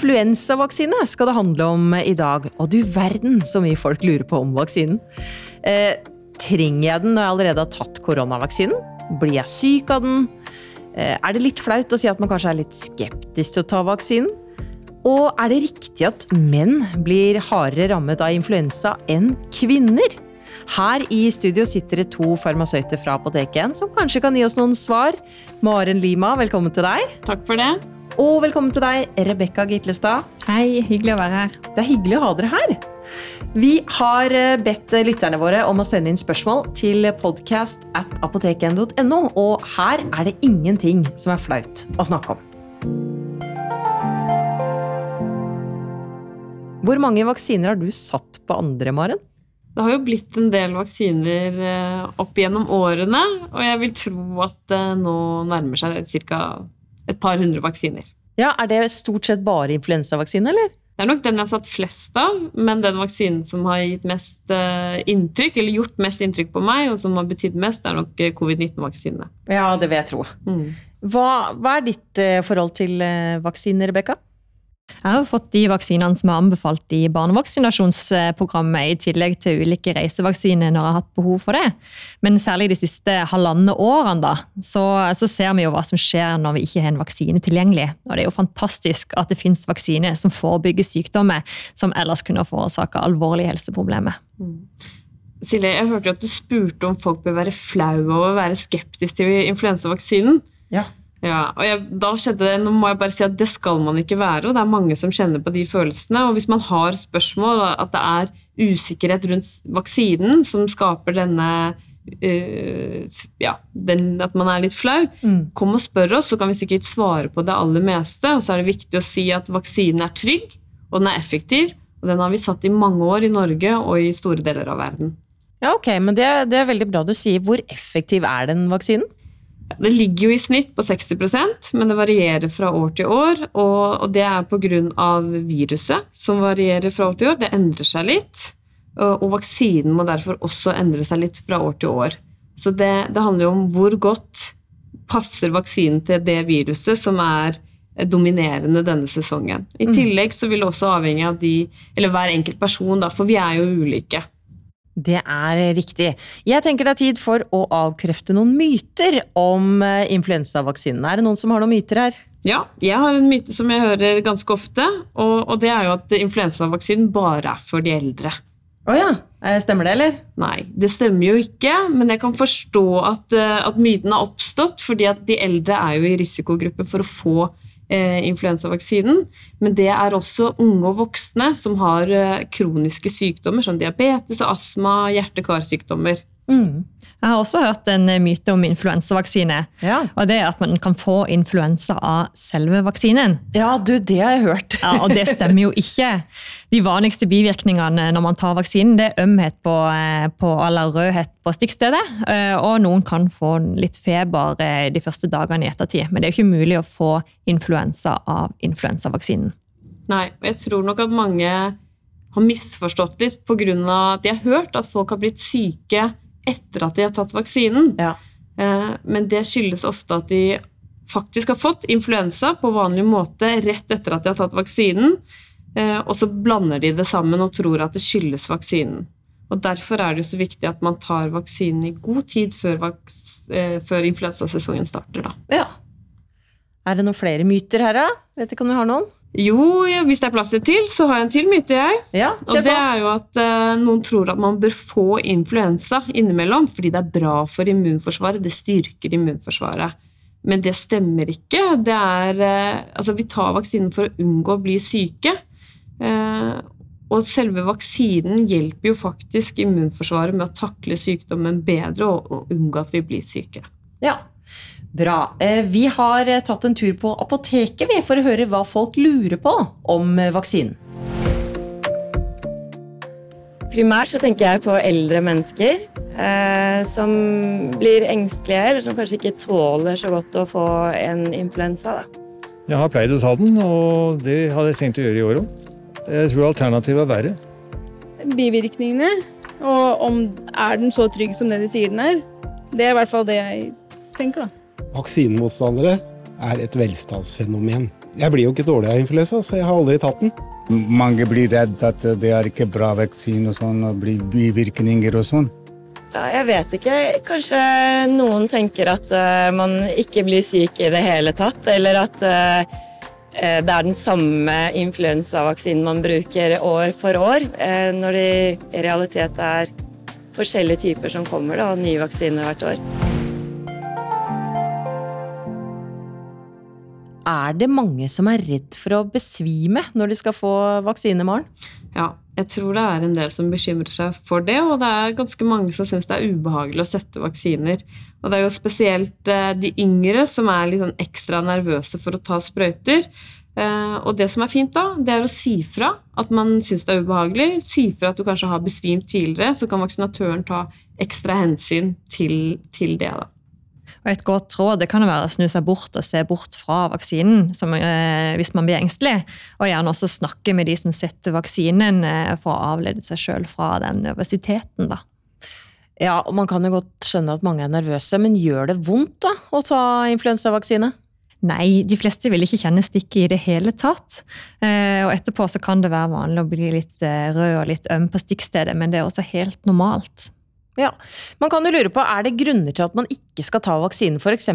Influensavaksine skal det handle om i dag, og du verden så mye folk lurer på om vaksinen. Eh, trenger jeg den når jeg allerede har tatt koronavaksinen? Blir jeg syk av den? Eh, er det litt flaut å si at man kanskje er litt skeptisk til å ta vaksinen? Og er det riktig at menn blir hardere rammet av influensa enn kvinner? Her i studio sitter det to farmasøyter fra Apoteket som kanskje kan gi oss noen svar. Maren Lima, velkommen til deg. Takk for det. Og velkommen til deg, Rebekka Gitlestad. Hei, hyggelig å være her. Det er hyggelig å ha dere her. Vi har eh, bedt lytterne våre om å sende inn spørsmål til podcast at apoteken.no, og her er det ingenting som er flaut å snakke om. Hvor mange vaksiner har du satt på andre, Maren? Det har jo blitt en del vaksiner eh, opp gjennom årene, og jeg vil tro at det nå nærmer seg ca et par hundre vaksiner. Ja, Er det stort sett bare influensavaksine, eller? Det er nok den jeg har satt flest av, men den vaksinen som har gitt mest uh, inntrykk, eller gjort mest inntrykk på meg, og som har betydd mest, er nok eh, covid-19-vaksinene. Ja, det vil jeg tro. Mm. Hva, hva, er ditt uh, forhold til vaksiner, Rebekka? Jeg har fått de vaksinene som er anbefalt i barnevaksinasjonsprogrammet, i tillegg til ulike reisevaksiner når jeg har hatt behov for det. Men særlig de siste halvannet årene da, så, så, ser vi jo hva som skjer når vi ikke har en vaksine tilgjengelig. Og det er jo fantastisk at det finnes vaksiner som forebygger sykdommer som ellers kunne forårsake alvorlige helseproblemer. Mm. Silje, jeg hørte jo at du spurte om folk bør være flaue over å være skeptiske til influensavaksinen. Ja. Ja, og jeg, da skjedde det, nå må jeg bare si at Det skal man ikke være, og det er mange som kjenner på de følelsene. og Hvis man har spørsmål, at det er usikkerhet rundt vaksinen som skaper denne uh, ja, den, at man er litt flau, mm. kom og spør oss, så kan vi sikkert svare på det aller meste. Og så er det viktig å si at vaksinen er trygg, og den er effektiv. Og den har vi satt i mange år i Norge og i store deler av verden. Ja, ok, men det, det er veldig bra du sier. Hvor effektiv er den vaksinen? Det ligger jo i snitt på 60% men det varierer fra år til år. Og, det er pga. viruset som varierer fra år til år. Det endrer seg litt. Og, vaksinen må derfor også endre seg litt fra år til år. Så det, det handler jo om hvor godt passer vaksinen til det viruset som er dominerende denne sesongen. I mm. tillegg så vil det også avhenge av de, eller hver enkelt person, da, for vi er jo ulike. Det er riktig. Jeg tenker det er tid for å avkrefte noen myter om eh, influensavaksinen. Er det noen som har noen myter her? Ja, jeg har en myte som jeg hører ganske ofte, og, og det er jo at influensavaksinen bare er for de eldre. Å oh ja. Eh, stemmer det, eller? Nei, det stemmer jo ikke, men jeg kan forstå at, eh, at myten har oppstått, fordi at de eldre er jo i risikogruppe for å få influensavaksinen. Men det er også unge og voksne som har eh, kroniske sykdommer som diabetes, astma, hjerte-karsykdommer. Mm. Jeg har også hørt en myte om influensavaksine. Ja. Og det er at man kan få influensa av selve vaksinen. Ja, du, det har jeg hørt. ja, Og det stemmer jo ikke. De vanligste bivirkningene når man tar vaksinen, det er ømhet på, eh, på, eller rødhet på stikkstedet. Eh, og noen kan få litt feber eh, de første dagene i ettertid. Men det er jo ikke mulig å få influensa av influensavaksinen. Nei, og jeg tror nok at mange har misforstått litt pga. at de har hørt at folk har blitt syke etter at de har tatt vaksinen. Ja. Eh, men det skyldes ofte at de faktisk har fått influensa på vanlig måte rett etter at de har tatt vaksinen, eh, og så blander de det sammen og tror at det skyldes vaksinen. Og Derfor er det jo så viktig at man tar vaksinen i god tid før, eh, før influensasesongen starter. Da. Ja. Er det noen flere myter her, da? Vet ikke om du har noen? Jo, ja, hvis det er plass til, så har jeg en til myte, jeg. Ja, og det er jo at uh, noen tror at man bør få influensa innimellom fordi det er bra for immunforsvaret. Det styrker immunforsvaret. Men det stemmer ikke. Det er uh, Altså, vi tar vaksinen for å unngå å bli syke. Uh, og selve vaksinen hjelper jo faktisk immunforsvaret med å takle sykdommen bedre og, og unngå at vi blir syke. Ja, Bra. Eh, vi har eh, tatt en tur på apoteket for å høre hva folk lurer på om eh, vaksinen. Primært så tenker jeg på eldre mennesker eh, som blir engstelige, eller som kanskje ikke tåler så godt å få en influensa. Da. Jeg har pleid å ta den, og det hadde jeg tenkt å gjøre i år òg. Jeg tror alternativet er verre. Bivirkningene, og om er den så trygg som det de sier den er. Det er i hvert fall det jeg tenker, da. Vaksinemotstandere er et velstandsfenomen. Jeg blir jo ikke dårlig av influensa, så jeg har aldri tatt den. Mange blir redd at det er ikke bra vaksine og sånn, og blir bivirkninger og sånn. Ja, jeg vet ikke. Kanskje noen tenker at uh, man ikke blir syk i det hele tatt, eller at uh, det er den samme influensavaksinen man bruker år for år, uh, når det i realitet er forskjellige typer som kommer, da, og nye vaksiner hvert år. Er det mange som er redd for å besvime når de skal få vaksine, Maren? Ja, jeg tror det er en del som bekymrer seg for det, og det er ganske mange som syns det er ubehagelig å sette vaksiner. Og det er jo spesielt eh, de yngre som er litt sånn ekstra nervøse for å ta sprøyter. Eh, og det som er fint da, det er å si fra at man syns det er ubehagelig. Si fra at du kanskje har besvimt tidligere, så kan vaksinatøren ta ekstra hensyn til, til det. da. Og Et godt råd det kan være å snu seg bort og se bort fra vaksinen som, eh, hvis man blir engstelig. Og gjerne også snakke med de som setter vaksinen, eh, for å avlede seg sjøl fra den nervøsiteten. da. Ja, og Man kan jo godt skjønne at mange er nervøse, men gjør det vondt da, å ta influensavaksine? Nei, de fleste vil ikke kjenne stikket i det hele tatt. Eh, og etterpå så kan det være vanlig å bli litt eh, rød og litt øm på stikkstedet, men det er også helt normalt. Ja, Man kan jo lure på, Er det grunner til at man ikke skal ta vaksinen, f.eks.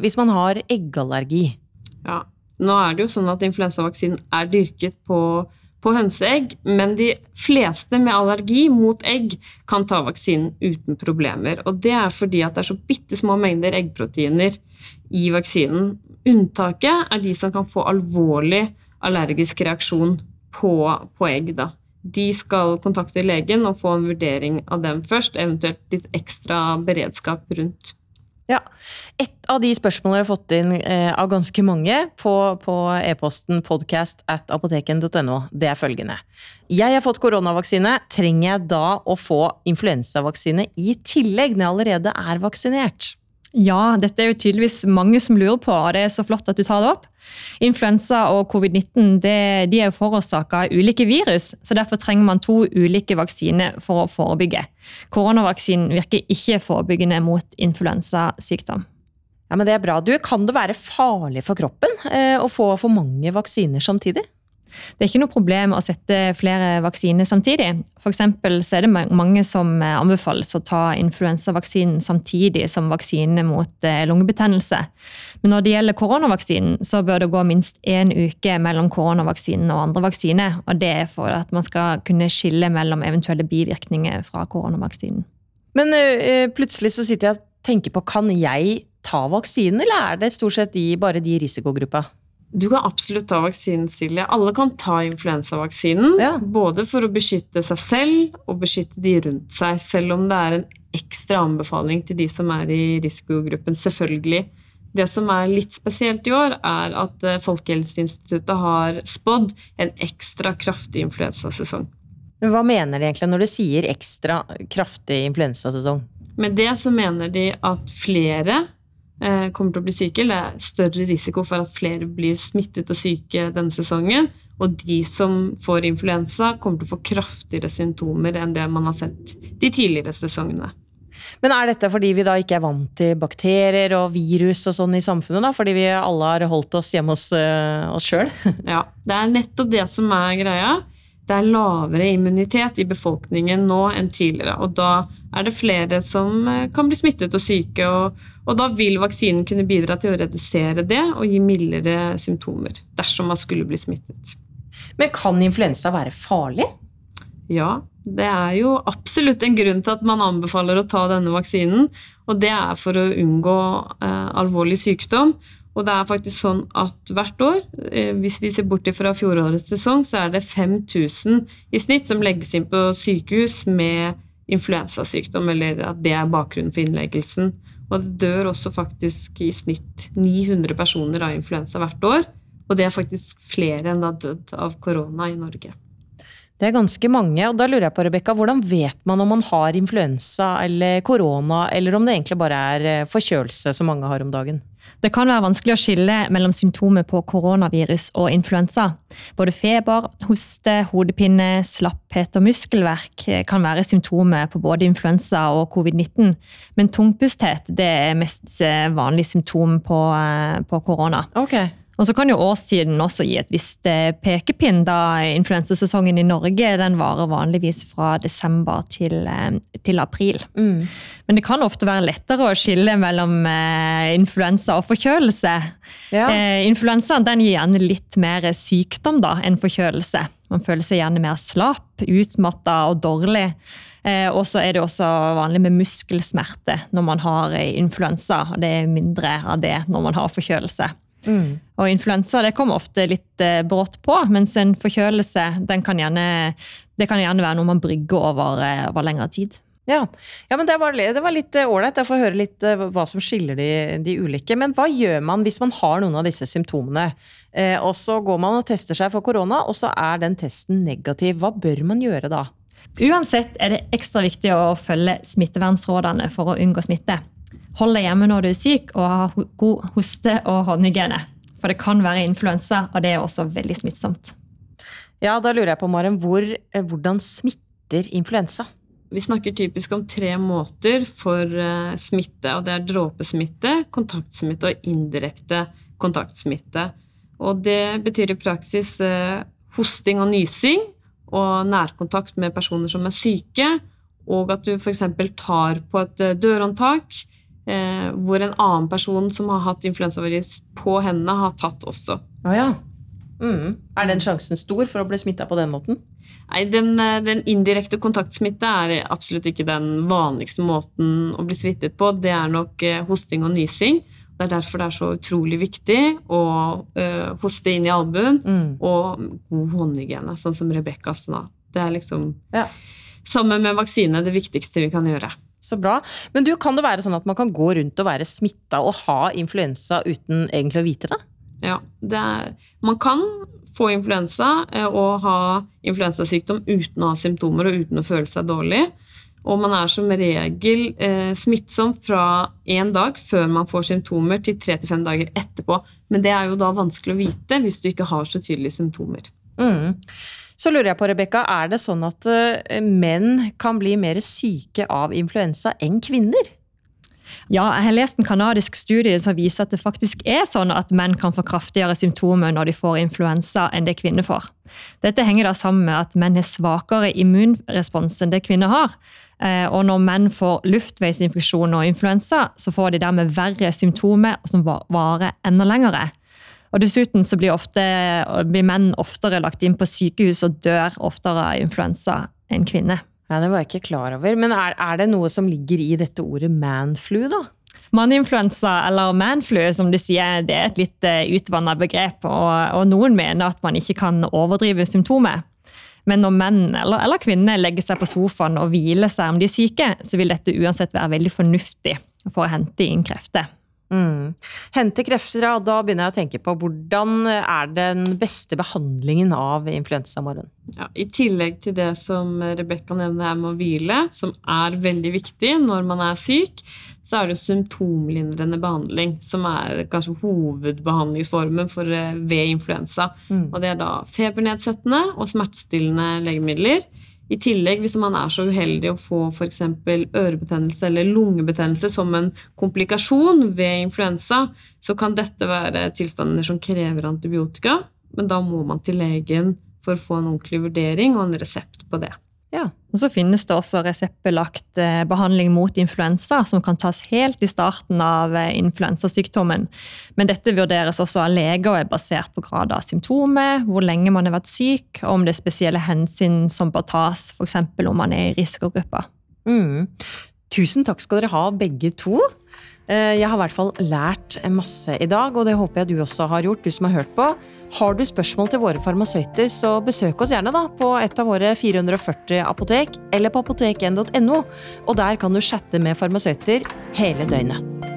hvis man har eggallergi? Ja, Nå er det jo sånn at influensavaksinen er dyrket på, på hønseegg, men de fleste med allergi mot egg kan ta vaksinen uten problemer. Og Det er fordi at det er så bitte små mengder eggproteiner i vaksinen. Unntaket er de som kan få alvorlig allergisk reaksjon på, på egg. da de skal kontakte legen og få en vurdering av dem først, eventuelt litt ekstra beredskap rundt. Ja, Et av de spørsmålene jeg har fått inn eh, av ganske mange på, på e-posten podcast at apoteken.no, det er følgende. Jeg har fått koronavaksine. Trenger jeg da å få influensavaksine i tillegg, når jeg allerede er vaksinert? Ja, dette er jo tydeligvis mange som lurer på, og det er så flott at du tar det opp. Influensa og covid-19 de er jo forårsaka av ulike virus, så derfor trenger man to ulike vaksiner for å forebygge. Koronavaksinen virker ikke forebyggende mot influensasykdom. Ja, men Det er bra. Du, Kan det være farlig for kroppen eh, å få for mange vaksiner samtidig? Det er ikke noe problem å sette flere vaksiner samtidig. For så er det mange som eh, anbefales å ta influensavaksinen samtidig som vaksine mot eh, lungebetennelse. Men når det gjelder koronavaksinen, så bør det gå minst én uke mellom koronavaksinen og andre vaksiner. Og det er for at man skal kunne skille mellom eventuelle bivirkninger fra koronavaksinen. Men plutselig så sitter jeg og tenker på, kan jeg ta vaksinen, eller er det stort sett de, bare de i risikogruppa? Du kan absolutt ta vaksinen, Silje. Alle kan ta influensavaksinen. Ja. Både for å beskytte seg selv og beskytte de rundt seg, selv om det er en ekstra anbefaling til de som er i risikogruppen, selvfølgelig. Det som er litt spesielt i år, er at eh, Folkehelseinstituttet har spådd en ekstra kraftig influensasesong. Men Hva mener de egentlig når de sier ekstra kraftig influensasesong? Med det så mener de at flere kommer til å bli syke. Det er større risiko for at flere blir smittet og syke denne sesongen. Og de som får influensa, kommer til å få kraftigere symptomer enn det man har sett de tidligere sesongene. Men er dette fordi vi da ikke er vant til bakterier og virus og sånn i samfunnet? da? Fordi vi alle har holdt oss hjemme hos uh, oss sjøl? ja, det er nettopp det som er greia det er lavere immunitet i befolkningen nå enn tidligere. Og da er det flere som eh, kan bli smittet og syke, og, og, da vil vaksinen kunne bidra til å redusere det og gi mildere symptomer dersom man skulle bli smittet. Men kan influensa være farlig? Ja, det er jo absolutt en grunn til at man anbefaler å ta denne vaksinen. Og det er for å unngå eh, alvorlig sykdom og det er faktisk sånn at hvert år, eh, hvis vi ser bort fra fjorårets sesong, så er det 5000 i snitt som legges inn på sykehus med influensasykdom, eller at det er bakgrunnen for innleggelsen. Og det dør også faktisk i snitt 900 personer av influensa hvert år. Og det er faktisk flere enn det har dødd av korona i Norge. Det er ganske mange, og da lurer jeg på, Rebekka, hvordan vet man om man har influensa eller korona, eller om det egentlig bare er eh, forkjølelse som mange har om dagen? Det kan være vanskelig å skille mellom symptomer på koronavirus og influensa. Både feber, hoste, hodepine, slapphet og muskelverk kan være symptomer på både influensa og covid-19. Men tungpusthet det er mest eh, vanlig symptom på, eh, på korona. Okay. Og så kan jo årstiden også gi et visst eh, pekepinn, da influensasesongen i Norge den varer vanligvis fra desember til, eh, til april. Mm. Men det kan ofte være lettere å skille mellom eh, influensa og forkjølelse. Ja. Eh, influensa den gir gjerne litt mer sykdom da, enn forkjølelse. Man føler seg gjerne mer slapp, utmatta og dårlig. Eh, og så er det også vanlig med muskelsmerte når man har influensa. og Det er mindre av det når man har forkjølelse. Mm. Og influensa det kommer ofte litt eh, brått på, mens en forkjølelse kan gjerne, det kan gjerne være noe man brygger over, eh, over lengre tid. Ja, ja men det var, det var litt eh, ålreit. Jeg får høre litt hva som skiller de, de, ulike. Men hva gjør man hvis man har noen av disse symptomene? Eh, og så går man og tester seg for korona, og så er den testen negativ. Hva bør man gjøre da? Uansett er det ekstra viktig å følge smittevernrådene for å unngå smitte. Hold deg hjemme når du er syk, og ha god hoste- og håndhygiene. For det kan være influensa, og det er også veldig smittsomt. Ja, da lurer jeg på, Maren, hvor, eh, hvordan smitter influensa? Vi snakker typisk om tre måter for uh, smitte, og det er dråpesmitte, kontaktsmitte og indirekte kontaktsmitte. Og det betyr i praksis uh, hosting og nysing og nærkontakt med personer som er syke, og at du f.eks. tar på et dørhåndtak eh, hvor en annen person som har hatt influensavirus på hendene, har tatt også. Oh, ja. mm. Er den sjansen stor for å bli smitta på den måten? Nei, den, eh, den, indirekte kontaktsmitte er absolutt ikke den vanligste måten å bli smittet på. Det er nok eh, hosting og nysing. Det er derfor det er så utrolig viktig å uh, hoste inn i albuen mm. og god håndhygiene, sånn som Rebekka sa. Det er liksom ja. Sammen med vaksine det viktigste vi kan gjøre. Så bra. Men du, kan det være sånn at man kan gå rundt og være smitta og ha influensa uten egentlig å vite det? Ja, det er, man kan få influensa eh, og ha influensasykdom uten å ha symptomer og uten å føle seg dårlig. Og man er som regel eh, smittsom fra én dag før man får symptomer, til tre til fem dager etterpå. Men det er jo da vanskelig å vite hvis du ikke har så tydelige symptomer. Mm. Så lurer jeg på, Rebekka, er det sånn at eh, menn kan bli mer syke av influensa enn kvinner? Ja, jeg har lest en kanadisk studie som viser at det faktisk er sånn at menn kan få kraftigere symptomer når de får influensa enn det kvinner får. Dette henger da sammen med at menn har svakere immunrespons enn det kvinner har. Eh, og når menn får luftveisinfeksjon og influensa, så får de dermed verre symptomer som varer enda lengre. Og Dessuten så blir, ofte, blir, menn oftere lagt inn på sykehus og dør oftere av influensa enn kvinner. Ja, Det var jeg ikke klar over. Men er, er det noe som ligger i dette ordet manflu, da? Manninfluensa, eller manflu, som du sier, det er et litt uh, utvanna begrep. Og, og, noen mener at man ikke kan overdrive symptomet. Men når menn eller, eller, kvinner legger seg på sofaen og hviler seg om de er syke, så vil dette uansett være veldig fornuftig for å hente inn krefter. Mm. Hente krefter, ja. Da begynner jeg å tenke på hvordan er den beste behandlingen av influensamorgen? Ja, I tillegg til det som Rebekka nevner her med å hvile, som er veldig viktig når man er syk, så er det symptomlindrende behandling som er kanskje hovedbehandlingsformen for, eh, ved influensa. Mm. Og det er da febernedsettende og smertestillende legemidler. I tillegg, hvis man er så uheldig å få f.eks. ørebetennelse eller lungebetennelse som en komplikasjon ved influensa, så kan dette være tilstander som krever antibiotika, men da må man til legen for å få en ordentlig vurdering og en resept på det. Ja. Og Så finnes det også reseptbelagt eh, behandling mot influensa, som kan tas helt i starten av eh, influensasykdommen. Men dette vurderes også av leger og er basert på grad av symptomer, hvor lenge man har vært syk, og om det er spesielle hensyn som bør tas, f.eks. om man er i risikogrupper. Mm. Tusen takk skal dere ha, begge to. Eh, jeg har i hvert fall lært masse i dag, og det håper jeg du også har gjort, du som har hørt på. Har du spørsmål til våre farmasøyter, så besøk oss gjerne da på et av våre 440 apotek, eller på apotek1.no, og der kan du chatte med farmasøyter hele døgnet.